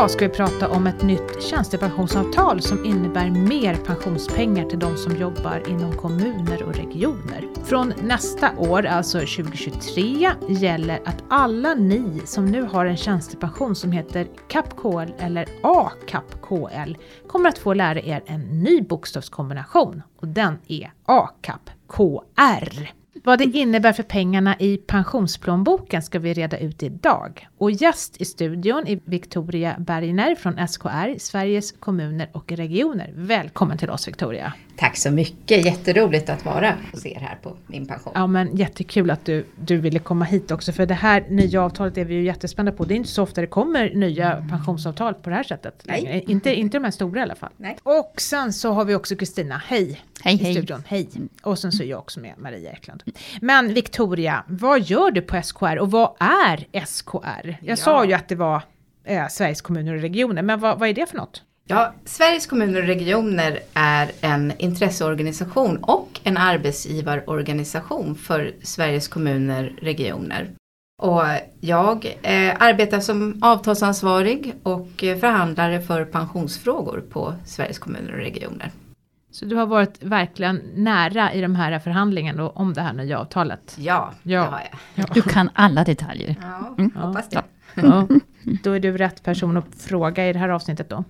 Idag ska vi prata om ett nytt tjänstepensionsavtal som innebär mer pensionspengar till de som jobbar inom kommuner och regioner. Från nästa år, alltså 2023, gäller att alla ni som nu har en tjänstepension som heter CAP-KL eller ACAP-KL kommer att få lära er en ny bokstavskombination och den är ACAP-KR. Vad det innebär för pengarna i pensionsplånboken ska vi reda ut idag. Och gäst i studion är Victoria Bergner från SKR, Sveriges kommuner och regioner. Välkommen till oss Victoria! Tack så mycket, jätteroligt att vara hos er här på Min pension. Ja men jättekul att du, du ville komma hit också för det här nya avtalet är vi ju jättespända på. Det är inte så ofta det kommer nya pensionsavtal på det här sättet. Nej. Inte, inte de här stora i alla fall. Nej. Och sen så har vi också Kristina, hej! Hej, i hej. studion. Hej! Och sen så är jag också med, Maria Eklund. Men Victoria, vad gör du på SKR och vad är SKR? Jag Ja. sa ju att det var eh, Sveriges kommuner och regioner, men vad, vad är det för något? Ja, Sveriges kommuner och regioner är en intresseorganisation och en arbetsgivarorganisation för Sveriges kommuner och regioner. Och jag eh, arbetar som avtalsansvarig och eh, förhandlare för pensionsfrågor på Sveriges kommuner och regioner. Så du har varit verkligen nära i de här förhandlingarna om det här nya avtalet? Ja, Ja. det har jag. Du kan alla detaljer. Ja, hoppas det. Ja, då är du rätt person att fråga i det här avsnittet då.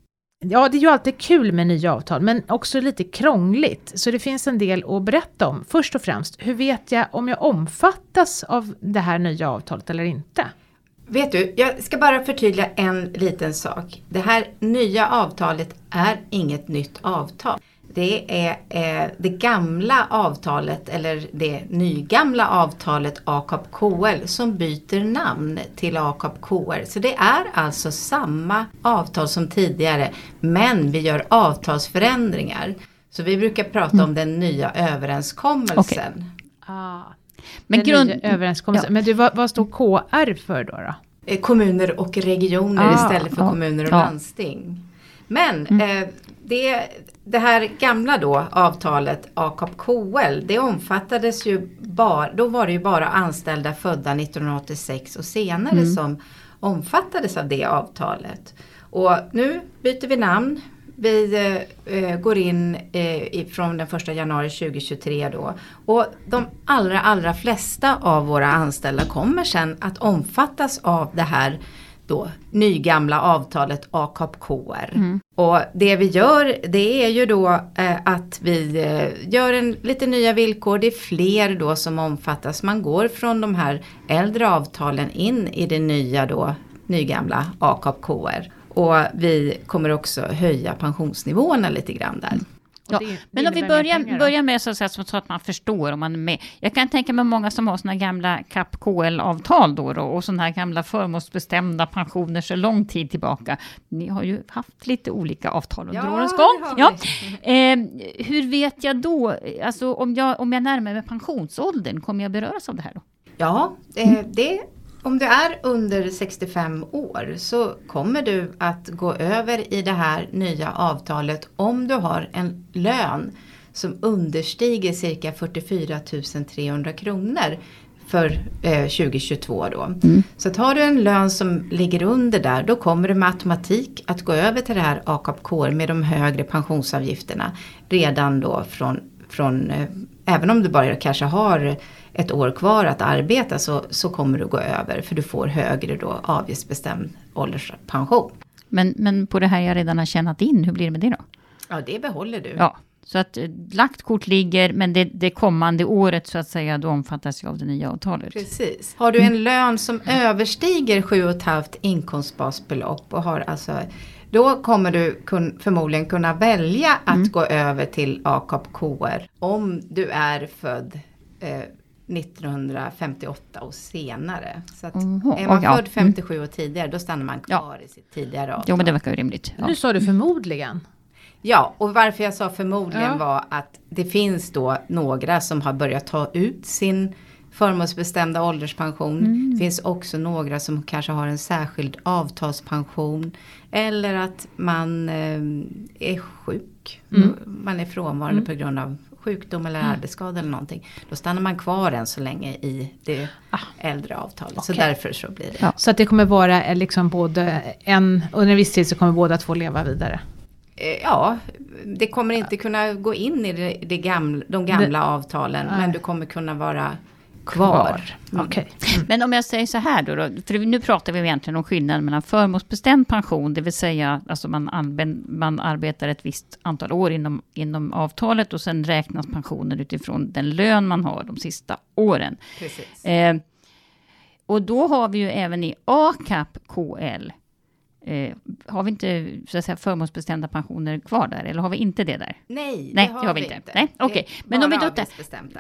Ja, det är ju alltid kul med nya avtal, men också lite krångligt. Så det finns en del att berätta om. Först och främst, hur vet jag om jag omfattas av det här nya avtalet eller inte? Vet du, jag ska bara förtydliga en liten sak. Det här nya avtalet är inget nytt avtal. Det är eh, det gamla avtalet eller det nygamla avtalet AKAP-KL som byter namn till AKAP-KR. Så det är alltså samma avtal som tidigare men vi gör avtalsförändringar. Så vi brukar prata om den nya överenskommelsen. Ah, Men den grund... nya överenskommelsen. ja. Men du, vad, vad står KR för då? då? Eh, kommuner och regioner Ah, istället för ja, kommuner och landsting. Men eh, det, det här gamla då avtalet AKAP-KL det omfattades ju bara, då var det ju bara anställda födda 1986 och senare som omfattades av det avtalet. Och nu byter vi namn. Vi eh, eh, går in eh, från den 1 januari 2023 då. Och de allra, allra flesta av våra anställda kommer sen att omfattas av det här då nygamla avtalet AKAP-KR. Och det vi gör det är ju då eh, att vi eh, gör en, lite nya villkor. Det är fler då som omfattas. Man går från de här äldre avtalen in i det nya då nygamla AKAP-KR. Och vi kommer också höja pensionsnivåerna lite grann där. Mm. Ja, det- det men om vi börjar, börjar med så, att säga, så att man förstår om man är med. Jag kan tänka mig många som har såna gamla CAP-KL-avtal då, då och sådana här gamla förmånsbestämda pensioner så lång tid tillbaka. Ni har ju haft lite olika avtal under Ja, årens det gång. Ja. Eh, hur vet jag då, alltså om jag, om jag närmar mig pensionsåldern, kommer jag beröras av det här då? Ja, eh, det, om du är under 65 år så kommer du att gå över i det här nya avtalet om du har en lön som understiger cirka 44 300 kronor för eh, 2022 då. Så att har du en lön som ligger under där då kommer du med automatik att gå över till det här AKAP-KR med de högre pensionsavgifterna redan då från, från eh, även om du bara kanske har ett år kvar att arbeta så, så kommer du gå över för du får högre då avgiftsbestämd ålderspension. Men, men på det här jag redan har tjänat in, hur blir det med det då? Ja, det behåller du. Ja, så att eh, lagt kort ligger, men det, det kommande året så att säga, då omfattas jag av det nya avtalet. Precis. Har du en lön som överstiger 7,5 inkomstbasbelopp och har alltså då kommer du kun, förmodligen kunna välja att gå över till AKAP-KR om du är född eh, 1958 och senare. Så att Oho, är man ja, född 57 och tidigare då stannar man kvar i sitt tidigare avtal. Jo, men det verkar ju rimligt. Ja. Nu sa du förmodligen. Ja, och varför jag sa förmodligen Ja. var att det finns då några som har börjat ta ut sin förmånsbestämda ålderspension. Det finns också några som kanske har en särskild avtalspension. Eller att man eh, är sjuk. Man är frånvarande på grund av sjukdom eller arbetsskada eller någonting. Då stannar man kvar än så länge i det äldre avtalet. Så okej. därför så blir det. Ja. Så att det kommer vara eh, liksom både en, under en viss tid så kommer båda två leva vidare. Eh, Ja, det kommer inte kunna gå in i det, det gamla, de gamla avtalen. Nej. Men du kommer kunna vara kvar. Mm. Okej. Men om jag säger så här då, då, för nu pratar vi egentligen om skillnaden mellan förmånsbestämd pension, det vill säga alltså man, använd, man arbetar ett visst antal år inom, inom avtalet och sen räknas pensionen utifrån den lön man har de sista åren. Precis. Eh, och då har vi ju även i ACAP KL, eh, har vi inte så att säga, förmånsbestämda pensioner kvar där, eller har vi inte det där? Nej, Nej, det har, det har vi inte. inte. Nej, okej. Men om vi då.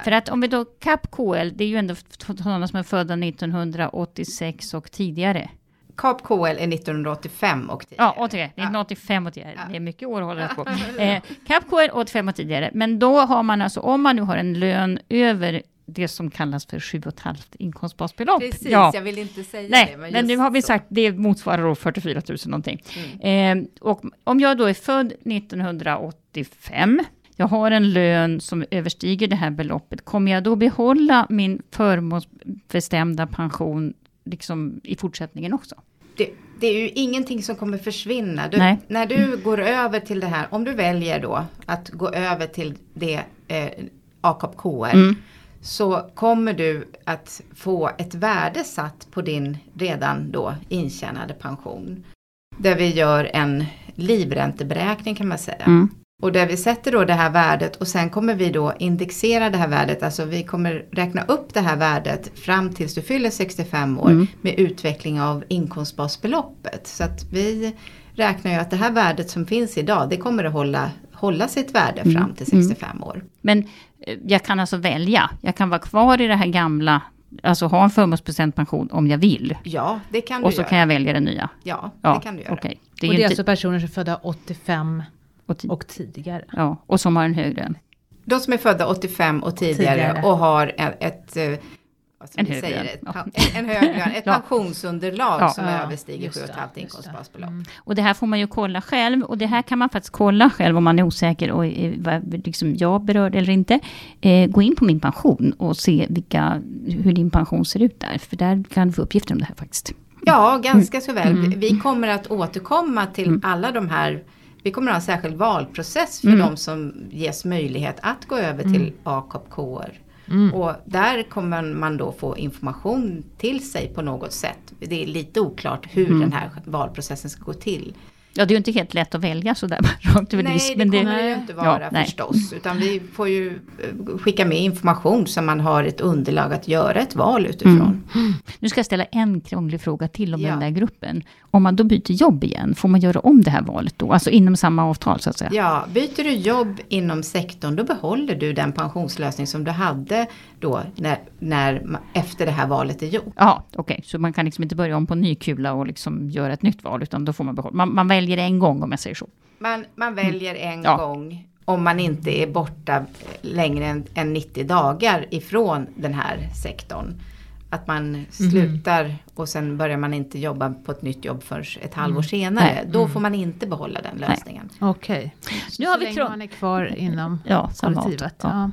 För att om vi då CAP KL, det är ju ändå sådana som är födda 1986 och tidigare. KAP KL är 1985 och tidigare. Ja, 83, 1985 och tidigare. Ja. Det är mycket år håller jag på. Eh, CAP KL 85 och tidigare. Men då har man alltså, om man nu har en lön över det som kallas för 7,5 inkomstbasbelopp. Precis, Ja. jag vill inte säga Nej, det. men, just nu har vi så. sagt det motsvarar då 44 000 någonting. Mm. Eh, och om jag då är född 1985, jag har en lön som överstiger det här beloppet, kommer jag då behålla min förmånsbestämda pension liksom i fortsättningen också? det, det är ju ingenting som kommer försvinna. Du, när du går över till det här, om du väljer då att gå över till det eh, AKAP KR. Mm. Så kommer du att få ett värde satt på din redan då intjänade pension. Där vi gör en livränteberäkning kan man säga. Mm. Och där vi sätter då det här värdet och sen kommer vi då indexera det här värdet. Alltså vi kommer räkna upp det här värdet fram tills du fyller 65 år Mm. med utveckling av inkomstbasbeloppet. Så att vi räknar ju att det här värdet som finns idag det kommer att hålla, hålla sitt värde Mm. fram till 65 år. Men eh, jag kan alltså välja. Jag kan vara kvar i det här gamla, alltså ha en förmånsbestämd pension om jag vill. Ja, det kan Och du så göra. kan jag välja det nya. Ja, Ja, det kan du göra. okej. Det är Och det är alltså personer som är födda 85 och, ti- och tidigare. ja, och som har en högre. De som är födda 85 och tidigare, Tidigare. och har ett, ett eh, En hög säga, lön. ett, Ja. en, en hög lön, ett Ja. pensionsunderlag Ja. som överstiger just det, 7,5 just det. inkomstbasbelopp. Och det här får man ju kolla själv. Och det här kan man faktiskt kolla själv om man är osäker och vad liksom jag berörd eller inte. Eh, gå in på min pension och se vilka, hur din pension ser ut där. För där kan du få uppgifter om det här faktiskt. Ja, ganska så väl. Mm. Vi kommer att återkomma till alla de här vi kommer att ha en särskild valprocess för Mm. de som ges möjlighet att gå över till AKAP KR. Mm. Och där kommer man då få information till sig på något sätt. Det är lite oklart hur Mm. den här valprocessen ska gå till. Ja, det är ju inte helt lätt att välja sådär rakt över Nej, disk, det men kommer det ju inte vara Ja, nej. förstås. Utan vi får ju eh, skicka med information så man har ett underlag att göra ett val utifrån. Nu ska jag ställa en krånglig fråga till om Ja. den där gruppen. Om man då byter jobb igen, får man göra om det här valet då? Alltså inom samma avtal så att säga? Ja, byter du jobb inom sektorn då behåller du den pensionslösning som du hade då när, när, efter det här valet är gjort. Ja, okej. Så man kan liksom inte börja om på ny kula och liksom göra ett nytt val, utan då får man behålla. Man, man väljer en gång om jag säger så. Man, man väljer en Mm. Ja. gång om man inte är borta längre än, än 90 dagar ifrån den här sektorn. Att man Mhm. slutar och sen börjar man inte jobba på ett nytt jobb förrän ett halvår senare. Mm. Då får man inte behålla den lösningen. Okej. Så, Nu har så vi länge man är kvar inom Ja, kollektivet. Ja.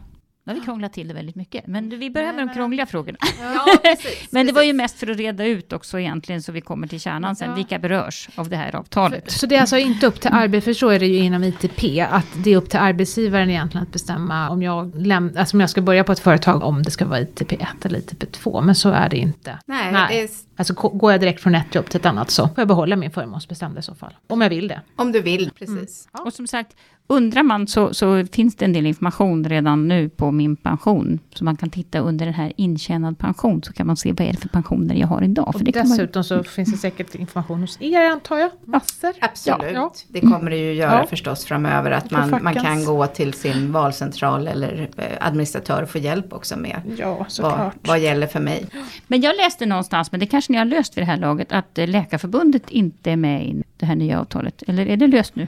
Nu har vi krånglat till det väldigt mycket. Men vi börjar med de men- krångliga frågorna. Ja, precis. Men det var ju mest för att reda ut också egentligen, så vi kommer till kärnan sen. Ja. Vilka berörs av det här avtalet? Så det är alltså inte upp till arbete, för så är det ju inom ITP, att det är upp till arbetsgivaren egentligen att bestämma om jag, läm- alltså om jag ska börja på ett företag, om det ska vara ITP 1 eller ITP 2, men så är det inte. Nej, Nej. Det är, Alltså går jag direkt från ett jobb till ett annat så får jag behålla min förmånsbestämda i så fall. Om jag vill det. om du vill, precis. Och som sagt, undrar man så, så finns det en del information redan nu på min pension. Så man kan titta under den här intjänad pension, så kan man se vad är det för pensioner jag har idag. Och För det kan man, dessutom så finns det säkert information hos er antar jag. Massor. Absolut, Ja. det kommer det ju göra Ja. förstås framöver att man, man kan gå till sin valcentral eller eh, administratör och få hjälp också med Ja, vad, såklart. vad gäller för mig. Men jag läste någonstans, men det kanske ni har löst vid det här laget, att eh, Läkarförbundet inte är med i det här nya avtalet. Eller är det löst nu?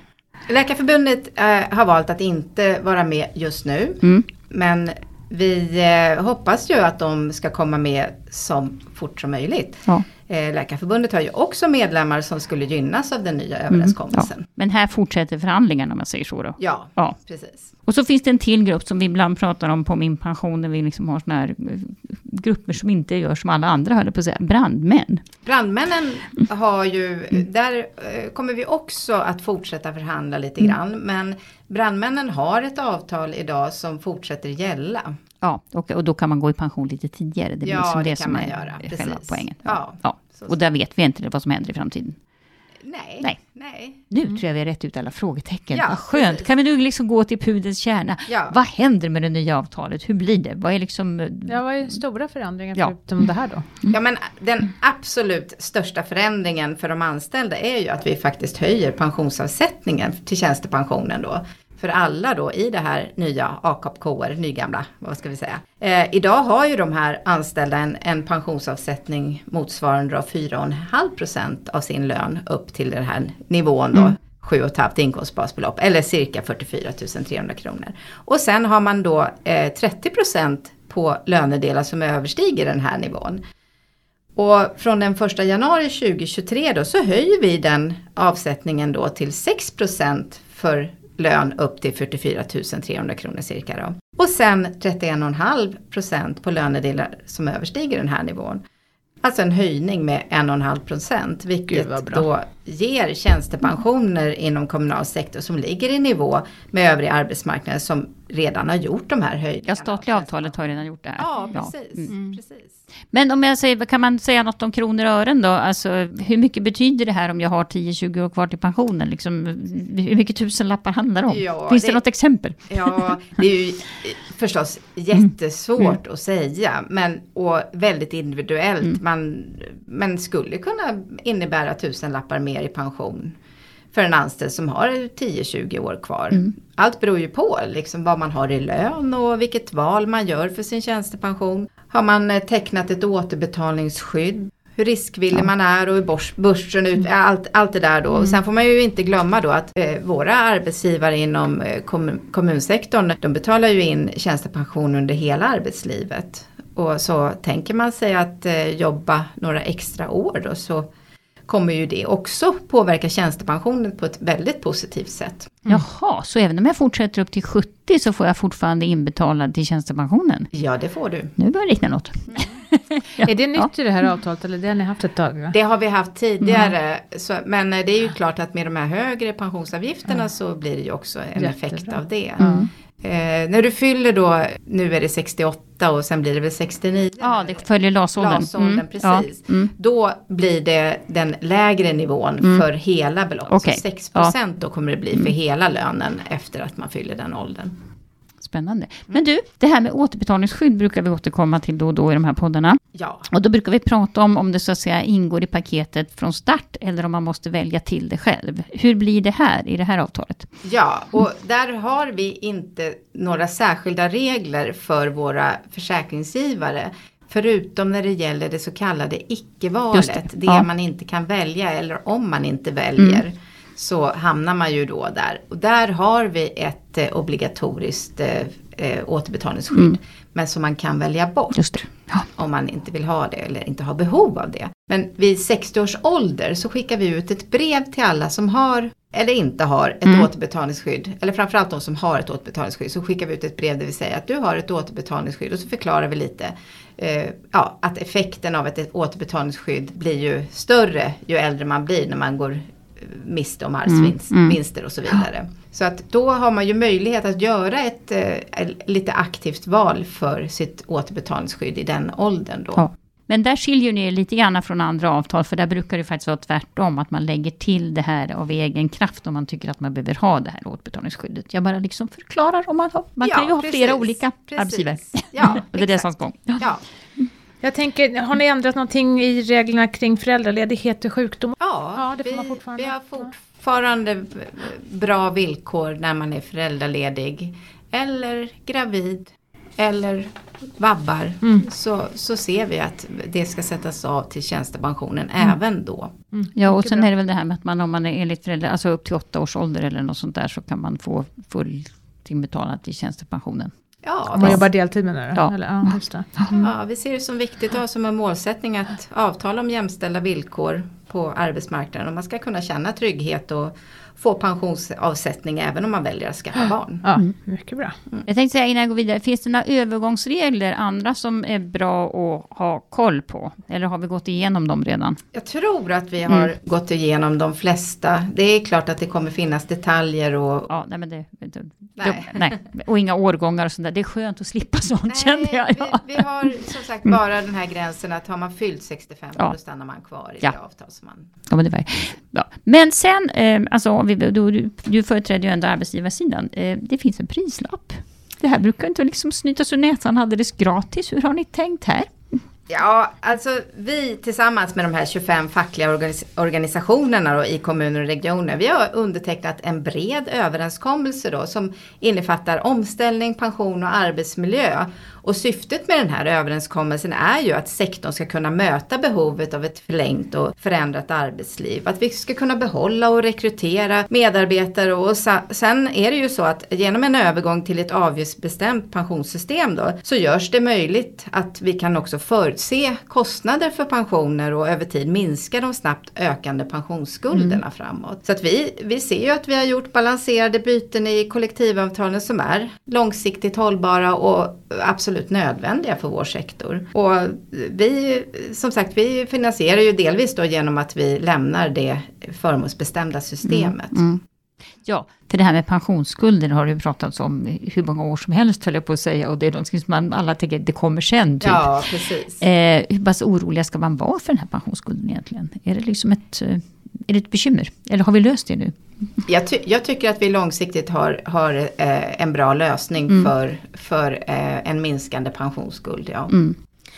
Läkarförbundet eh, har valt att inte vara med just nu. Mm. Men vi eh, hoppas ju att de ska komma med så fort som möjligt. Ja. Eh, Läkarförbundet har ju också medlemmar som skulle gynnas av den nya överenskommelsen. Ja. Men här fortsätter förhandlingarna om man säger så då? Ja, Ja. precis. Och så finns det en till grupp som vi ibland pratar om på min pension, när vi liksom har såna här eh, grupper som inte gör som alla andra, höll jag på att säga, brandmän. Brandmännen har ju, där eh, kommer vi också att fortsätta förhandla lite grann. Men brandmännen har ett avtal idag som fortsätter gälla. Ja, och, och då kan man gå i pension lite tidigare. Det är Ja, liksom det, det kan som man är göra, själva precis. poängen. Ja, Ja. så- Och där vet vi inte vad som händer i framtiden. Nej, Nej. nej. Nu tror jag vi har rätt ut alla frågetecken. Ja, Vad skönt. precis. Kan vi nu liksom gå till pudelns kärna? Ja. Vad händer med det nya avtalet? Hur blir det? Vad är liksom... eh, Ja, vad är stora förändringar Ja. förutom det här då? Ja men den absolut största förändringen för de anställda är ju att vi faktiskt höjer pensionsavsättningen till tjänstepensionen då. För alla då i det här nya AKAP-KR, nygamla, vad ska vi säga. Eh, idag har ju de här anställda en, en pensionsavsättning motsvarande då 4,5% av sin lön upp till den här nivån då. 7,5 inkomstbasbelopp eller cirka 44 300 kronor. Och sen har man då eh, 30% på lönedelar som överstiger den här nivån. Och från den 1 januari 2023 då så höjer vi den avsättningen då till 6% för lön upp till 44 300 kronor cirka då. Och sen 31,5% på lönedelar som överstiger den här nivån. Alltså en höjning med 1,5 procent, vilket då ger tjänstepensioner inom kommunal sektor som ligger i nivå med övriga arbetsmarknaden som redan har gjort de här höjningarna. Ja, statliga avtalet har redan gjort det här. Ja, precis. Mm. precis. Men om jag säger, kan man säga något om kronor och ören då? Alltså, hur mycket betyder det här om jag har 10-20 år kvar till pensionen? Liksom, hur mycket tusenlappar handlar det om? Ja, Finns det, det- något exempel? Ja, det är ju förstås jättesvårt att säga. Men, och väldigt individuellt. Man, men skulle kunna innebära tusenlappar mer i pension. För en anställd som har 10-20 år kvar. Allt beror ju på liksom, vad man har i lön och vilket val man gör för sin tjänstepension. Har man eh, tecknat ett återbetalningsskydd? Hur riskvillig man är och hur börs, börsen ut, allt, allt det där då. Och sen får man ju inte glömma då att eh, våra arbetsgivare inom eh, kommun, kommunsektorn, de betalar ju in tjänstepension under hela arbetslivet. Och så tänker man sig att eh, jobba några extra år då så kommer ju det också påverka tjänstepensionen på ett väldigt positivt sätt. Jaha, så även om jag fortsätter upp till 70 så får jag fortfarande inbetalad till tjänstepensionen? Ja, det får du. Nu börjar det likna något. Ja, Är det nytt ja. i det här avtalet eller det har ni haft ett tag? Va? Det har vi haft tidigare. Så, men eh, det är ju klart att med de här högre pensionsavgifterna så blir det ju också en Jättebra. effekt av det. Mm. Eh, när du fyller då, nu är det 68 och sen blir det väl 69. Ja, det följer LAS-åldern. Ja, precis. mm. Då blir det den lägre nivån för hela beloppet. Okej. Så 6 då kommer det bli för hela lönen efter att man fyller den åldern. Spännande. Men du, det här med återbetalningsskydd brukar vi återkomma till då och då i de här poddarna. Ja, Och då brukar vi prata om om det så att säga ingår i paketet från start eller om man måste välja till det själv. Hur blir det här i det här avtalet? Ja, och där har vi inte några särskilda regler för våra försäkringsgivare. Förutom när det gäller det så kallade icke-valet. det, Det, ja. man inte kan välja eller om man inte väljer. Så hamnar man ju då där. Och där har vi ett eh, obligatoriskt eh, eh, återbetalningsskydd. Men som man kan välja bort. Ja. om man inte vill ha det eller inte har behov av det. Men vid 60 års ålder så skickar vi ut ett brev till alla som har eller inte har ett Mm. återbetalningsskydd. Eller framförallt de som har ett återbetalningsskydd. Så skickar vi ut ett brev där vi säger att du har ett återbetalningsskydd och så förklarar vi lite eh, ja, att effekten av ett, ett återbetalningsskydd blir ju större ju äldre man blir när man går miste om arvsvinster Mm, mm. och så vidare. Så att då har man ju möjlighet att göra ett eh, lite aktivt val för sitt återbetalningsskydd i den åldern då. Ja. Men där skiljer ni er lite grann från andra avtal, för där brukar det faktiskt vara tvärtom, att man lägger till det här av egen kraft om man tycker att man behöver ha det här återbetalningsskyddet. Jag bara liksom förklarar om man har, man Ja, kan ju ha precis, flera olika precis. arbetsgivare. Ja, Under resans gång. Ja. Ja, Jag tänker, har ni ändrat någonting i reglerna kring föräldraledighet och sjukdom? ja, Ja, det får vi, man fortfarande. vi har fortfarande bra villkor när man är föräldraledig eller gravid eller vabbar. Mm. Så, så ser vi att det ska sättas av till tjänstepensionen Mm. även då. Ja, och sen är det väl det här med att man om man är enligt föräldrar, alltså upp till åtta års ålder eller något sånt där, så kan man få full inbetalat till tjänstepensionen. Ja, Om man jobbar deltid menar du? Ja. Eller, ja, just det. ja, vi ser det som viktigt att ha som en målsättning att avtala om jämställda villkor på arbetsmarknaden. Och man ska kunna känna trygghet och få pensionsavsättning även om man väljer att skaffa barn. Ja, mycket bra. Jag tänkte säga innan jag går vidare, finns det några övergångsregler, andra som är bra att ha koll på? Eller har vi gått igenom dem redan? Jag tror att vi har gått igenom de flesta. Det är klart att det kommer finnas detaljer och Ja, nej men det... det Nej. nej. Och inga årgångar och sånt där. Det är skönt att slippa sånt kände jag. Ja. vi, vi har som sagt bara den här gränsen att har man fyllt 65 Ja. då stannar man kvar i Ja. det avtal som man... Ja, men, det var, ja. men sen, eh, alltså, vi, du, du, du företräder ju ändå arbetsgivarsidan. Eh, det finns en prislapp. Det här brukar inte liksom snytas ur näsan alldeles gratis. Hur har ni tänkt här? Ja, alltså vi tillsammans med de här 25 fackliga organis- organisationerna då, i kommuner och regioner, vi har undertecknat en bred överenskommelse då som innefattar omställning, pension och arbetsmiljö. Och syftet med den här överenskommelsen är ju att sektorn ska kunna möta behovet av ett förlängt och förändrat arbetsliv. Att vi ska kunna behålla och rekrytera medarbetare och sen är det ju så att genom en övergång till ett avgiftsbestämt pensionssystem då så görs det möjligt att vi kan också förutse kostnader för pensioner och över tid minska de snabbt ökande pensionsskulderna framåt. Så att vi, vi ser ju att vi har gjort balanserade byten i kollektivavtalen som är långsiktigt hållbara och absolut nödvändiga för vår sektor. Och vi, som sagt, vi finansierar ju delvis då genom att vi lämnar det förmånsbestämda systemet. Ja, för det här med pensionsskulder har det ju pratats om hur många år som helst höll jag på att säga. Och det är någonting som man alla tänker, det kommer sen typ. Ja, precis. Eh, hur pass oroliga ska man vara för den här pensionsskulden egentligen? Är det liksom ett, eh, är det ett bekymmer? Eller har vi löst det nu? Jag, ty- jag tycker att vi långsiktigt har, har eh, en bra lösning för, för eh, en minskande pensionsskuld. Ja.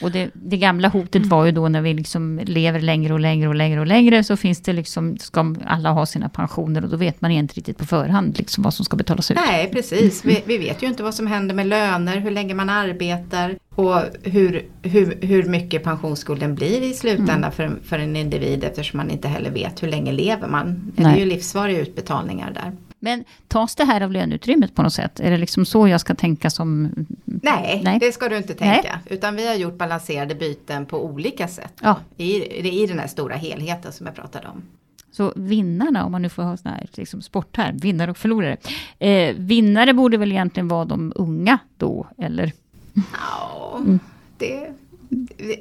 Och det, det gamla hotet var ju då när vi liksom lever längre och längre och längre och längre så finns det liksom, ska alla ha sina pensioner och då vet man inte riktigt på förhand liksom vad som ska betalas ut. Nej, precis. Vi, vi vet ju inte vad som händer med löner, hur länge man arbetar och hur, hur, hur mycket pensionsskulden blir i slutändan för, en- för en individ eftersom man inte heller vet hur länge lever man. Det är ju livsvariga utbetalningar där. Men tas det här av löneutrymmet på något sätt? Är det liksom så jag ska tänka som... Nej, Nej. det ska du inte tänka. Utan vi har gjort balanserade byten på olika sätt. Ja. I, I den här stora helheten som jag pratade om. Så vinnarna, om man nu får ha sån här liksom sportterm, vinnare och förlorare. Eh, vinnare borde väl egentligen vara de unga då, eller? Ja, det,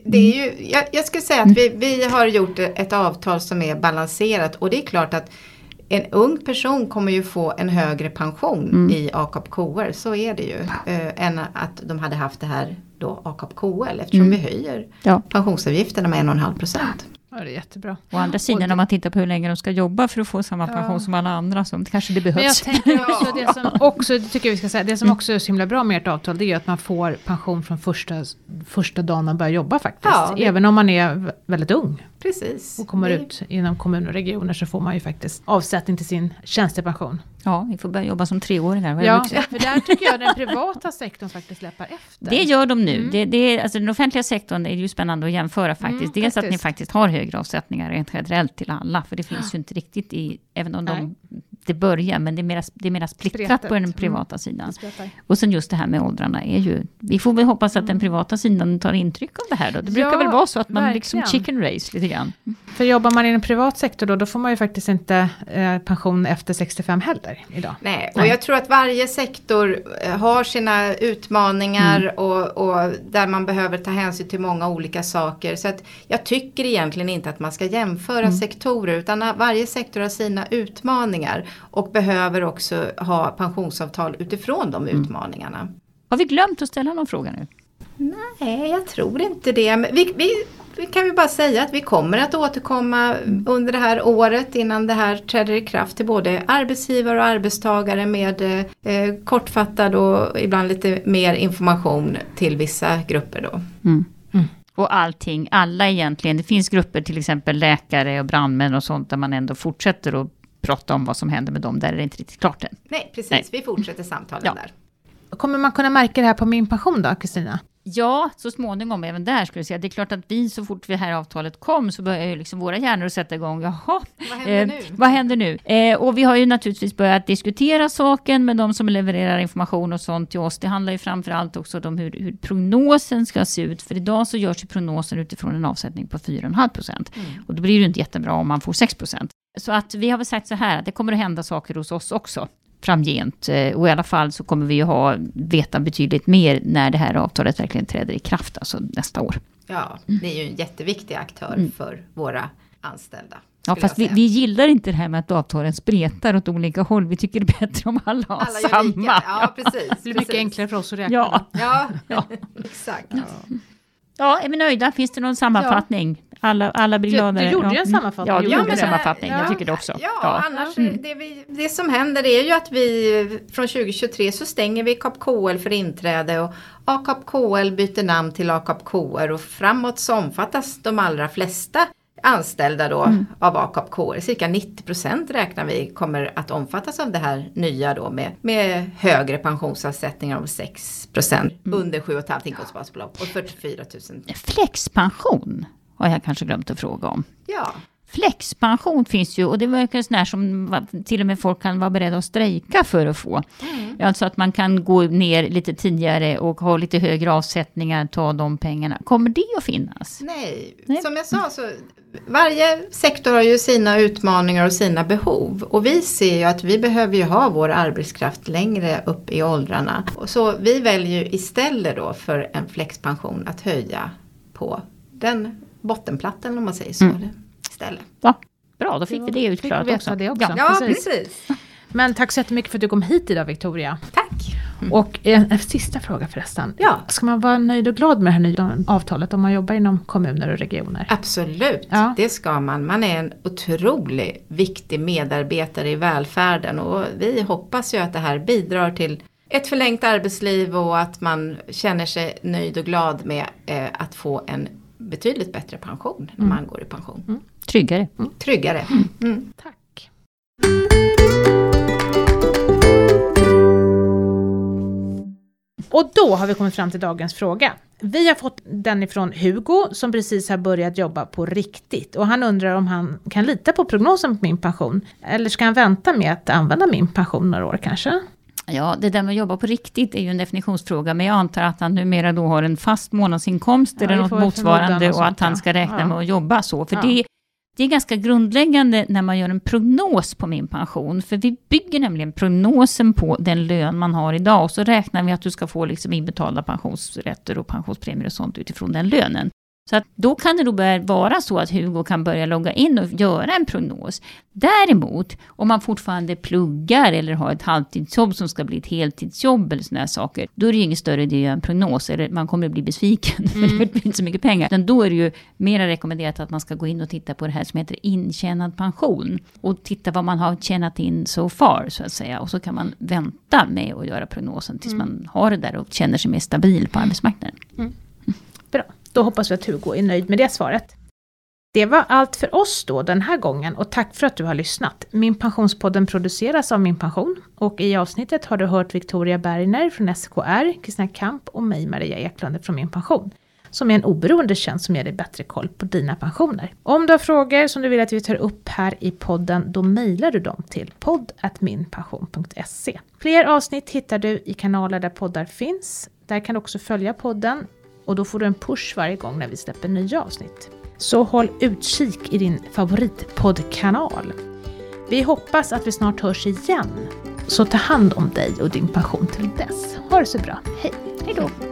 det är ju, jag, jag skulle säga att vi, vi har gjort ett avtal som är balanserat och det är klart att en ung person kommer ju få en högre pension i AKAP KR, så är det ju. Eh, än att de hade haft det här då AKAP KL eftersom vi höjer Ja. pensionsavgifterna med 1,5 procent. Ja, det är jättebra. Å andra sidan, om man tittar på hur länge de ska jobba för att få samma pension som alla andra, så kanske det Men jag behövs. tänker också, det som också, det tycker jag vi ska säga, det som också är så himla bra med ert avtal, det är att man får pension från första, första dagen man börjar jobba faktiskt. Ja, det- Även om man är väldigt ung Precis. och kommer Vi- ut inom kommuner och regioner så får man ju faktiskt avsättning till sin tjänstepension. Ja, vi får börja jobba som treåringar. Ja, för där tycker jag den privata sektorn faktiskt släpar efter. Det gör de nu. Det, det är, alltså den offentliga sektorn är ju spännande att jämföra faktiskt. Mm, Dels att ni faktiskt. faktiskt har högre avsättningar rent generellt till alla. För det finns ju inte riktigt i, även om Nej. de, det börjar, men det är mera, det är mera splittrat Spretigt. på den Mm. privata sidan. Det spretar. Och sen just det här med åldrarna är ju, vi får väl hoppas att den privata sidan tar intryck av det här då. Det brukar Ja, väl vara så att man liksom verkligen. chicken race lite grann. För jobbar man i en privat sektor då, då får man ju faktiskt inte eh, pension efter 65 heller idag. Nej, och Nej. jag tror att varje sektor eh, har sina utmaningar Mm. och, och där man behöver ta hänsyn till många olika saker. Så att jag tycker egentligen inte att man ska jämföra Mm. sektorer utan varje sektor har sina utmaningar och behöver också ha pensionsavtal utifrån de Mm. utmaningarna. Har vi glömt att ställa någon fråga nu? Nej, jag tror inte det. Men vi, vi, vi kan vi bara säga att vi kommer att återkomma under det här året innan det här träder i kraft till både arbetsgivare och arbetstagare med eh, kortfattad och ibland lite mer information till vissa grupper då. Och allting, alla egentligen. Det finns grupper, till exempel läkare och brandmän och sånt, där man ändå fortsätter att prata om vad som händer med dem. Där är det inte riktigt klart än. Nej, precis. Nej. Vi fortsätter samtalen Ja. där. Kommer man kunna märka det här på min pension då, Kristina? Ja, så småningom även där skulle jag säga. Det är klart att vi så fort det här avtalet kom så börjar ju liksom våra hjärnor att sätta igång. Jaha, vad händer nu? vad händer nu? Eh, och vi har ju naturligtvis börjat diskutera saken med de som levererar information och sånt till oss. Det handlar ju framför allt också om hur, hur prognosen ska se ut. För idag så görs ju prognosen utifrån en avsättning på 4,5 procent. Mm. Och då blir det ju inte jättebra om man får 6 procent. Så att vi har väl sagt så här, att det kommer att hända saker hos oss också framgent. Eh, och i alla fall så kommer vi ju ha, veta betydligt mer när det här avtalet verkligen träder i kraft, alltså nästa år. Ja, det är ju en jätteviktig aktör mm. för våra anställda. Ja, fast vi, vi, gillar inte det här med att avtalen spretar åt olika håll. Vi tycker det är bättre om alla har alla samma. Ja, precis. Det blir mycket enklare för oss att räkna. Ja, ja. ja. exakt. Ja. Ja, är vi nöjda? Finns det någon sammanfattning? Alla, alla blir glada. Du, gjorde ju en sammanfattning. Ja, du gjorde en sammanfattning. Jag tycker det också. Ja, ja. annars, mm. det, vi, det som händer är ju att vi från 2023 så stänger vi KAP KL för inträde och AKAP KL byter namn till AKAP KR och framåt så omfattas de allra flesta anställda då mm. av AKAP KR. Cirka 90 procent räknar vi kommer att omfattas av det här nya då med, med högre pensionsavsättningar om 6 procent mm. under 7,5 inkomstbasbelopp och 44 000. Flexpension har jag kanske glömt att fråga om. Ja. Flexpension finns ju och det verkar sån här som till och med folk kan vara beredda att strejka för att få. Mm. Alltså att man kan gå ner lite tidigare och ha lite högre avsättningar, ta de pengarna. Kommer det att finnas? Nej, Nej. som jag sa så varje sektor har ju sina utmaningar och sina behov. Och vi ser ju att vi behöver ju ha vår arbetskraft längre upp i åldrarna. Så vi väljer istället då för en flexpension att höja på den bottenplattan om man säger så. Mm. Istället. Ja, bra, då fick vi det utklarat också. Det också. Ja, ja precis. precis. Men tack så jättemycket för att du kom hit idag Victoria. Tack. Mm. Och en, en, sista fråga förresten. Ja. Ska man vara nöjd och glad med det här nya avtalet om man jobbar inom kommuner och regioner? Absolut, ja. det ska man. Man är en otroligt viktig medarbetare i välfärden och vi hoppas ju att det här bidrar till ett förlängt arbetsliv och att man känner sig nöjd och glad med eh, att få en betydligt bättre pension när mm. man går i pension. Mm. Tryggare. Mm. Tryggare. Mm. Tack. Och då har vi kommit fram till dagens fråga. Vi har fått den ifrån Hugo som precis har börjat jobba på riktigt och han undrar om han kan lita på prognosen på min pension. Eller ska han vänta med att använda min pension några år kanske? Ja, det där med att jobba på riktigt är ju en definitionsfråga, men jag antar att han numera då har en fast månadsinkomst ja, eller något motsvarande och att han ska räkna ja. med att jobba så. För ja. det, det är ganska grundläggande när man gör en prognos på min pension, för vi bygger nämligen prognosen på den lön man har idag, och så räknar vi att du ska få liksom inbetalda pensionsrätter och pensionspremier och sånt utifrån den lönen. Så att då kan det nog vara så att Hugo kan börja logga in och göra en prognos. Däremot, om man fortfarande pluggar eller har ett halvtidsjobb som ska bli ett heltidsjobb eller sådana saker, då är det ju ingen större idé att göra en prognos, eller man kommer att bli besviken, mm. för det blir inte så mycket pengar. Men då är det ju mer rekommenderat att man ska gå in och titta på det här som heter intjänad pension. Och titta vad man har tjänat in so far, så att säga. Och så kan man vänta med att göra prognosen tills mm. man har det där och känner sig mer stabil på arbetsmarknaden. Mm. Bra. Då hoppas vi att Hugo är nöjd med det svaret. Det var allt för oss då den här gången och tack för att du har lyssnat. Min pensionspodden produceras av Min Pension och i avsnittet har du hört Victoria Bergner från SKR, Kristina Kamp och mig Maria Eklund från Min Pension som är en oberoende tjänst som ger dig bättre koll på dina pensioner. Om du har frågor som du vill att vi tar upp här i podden, då mejlar du dem till podd.minpension.se. Fler avsnitt hittar du i kanaler där poddar finns. Där kan du också följa podden och då får du en push varje gång när vi släpper nya avsnitt. Så håll utkik i din favoritpoddkanal. Vi hoppas att vi snart hörs igen. Så ta hand om dig och din passion till dess. Ha det så bra. Hej! Hej!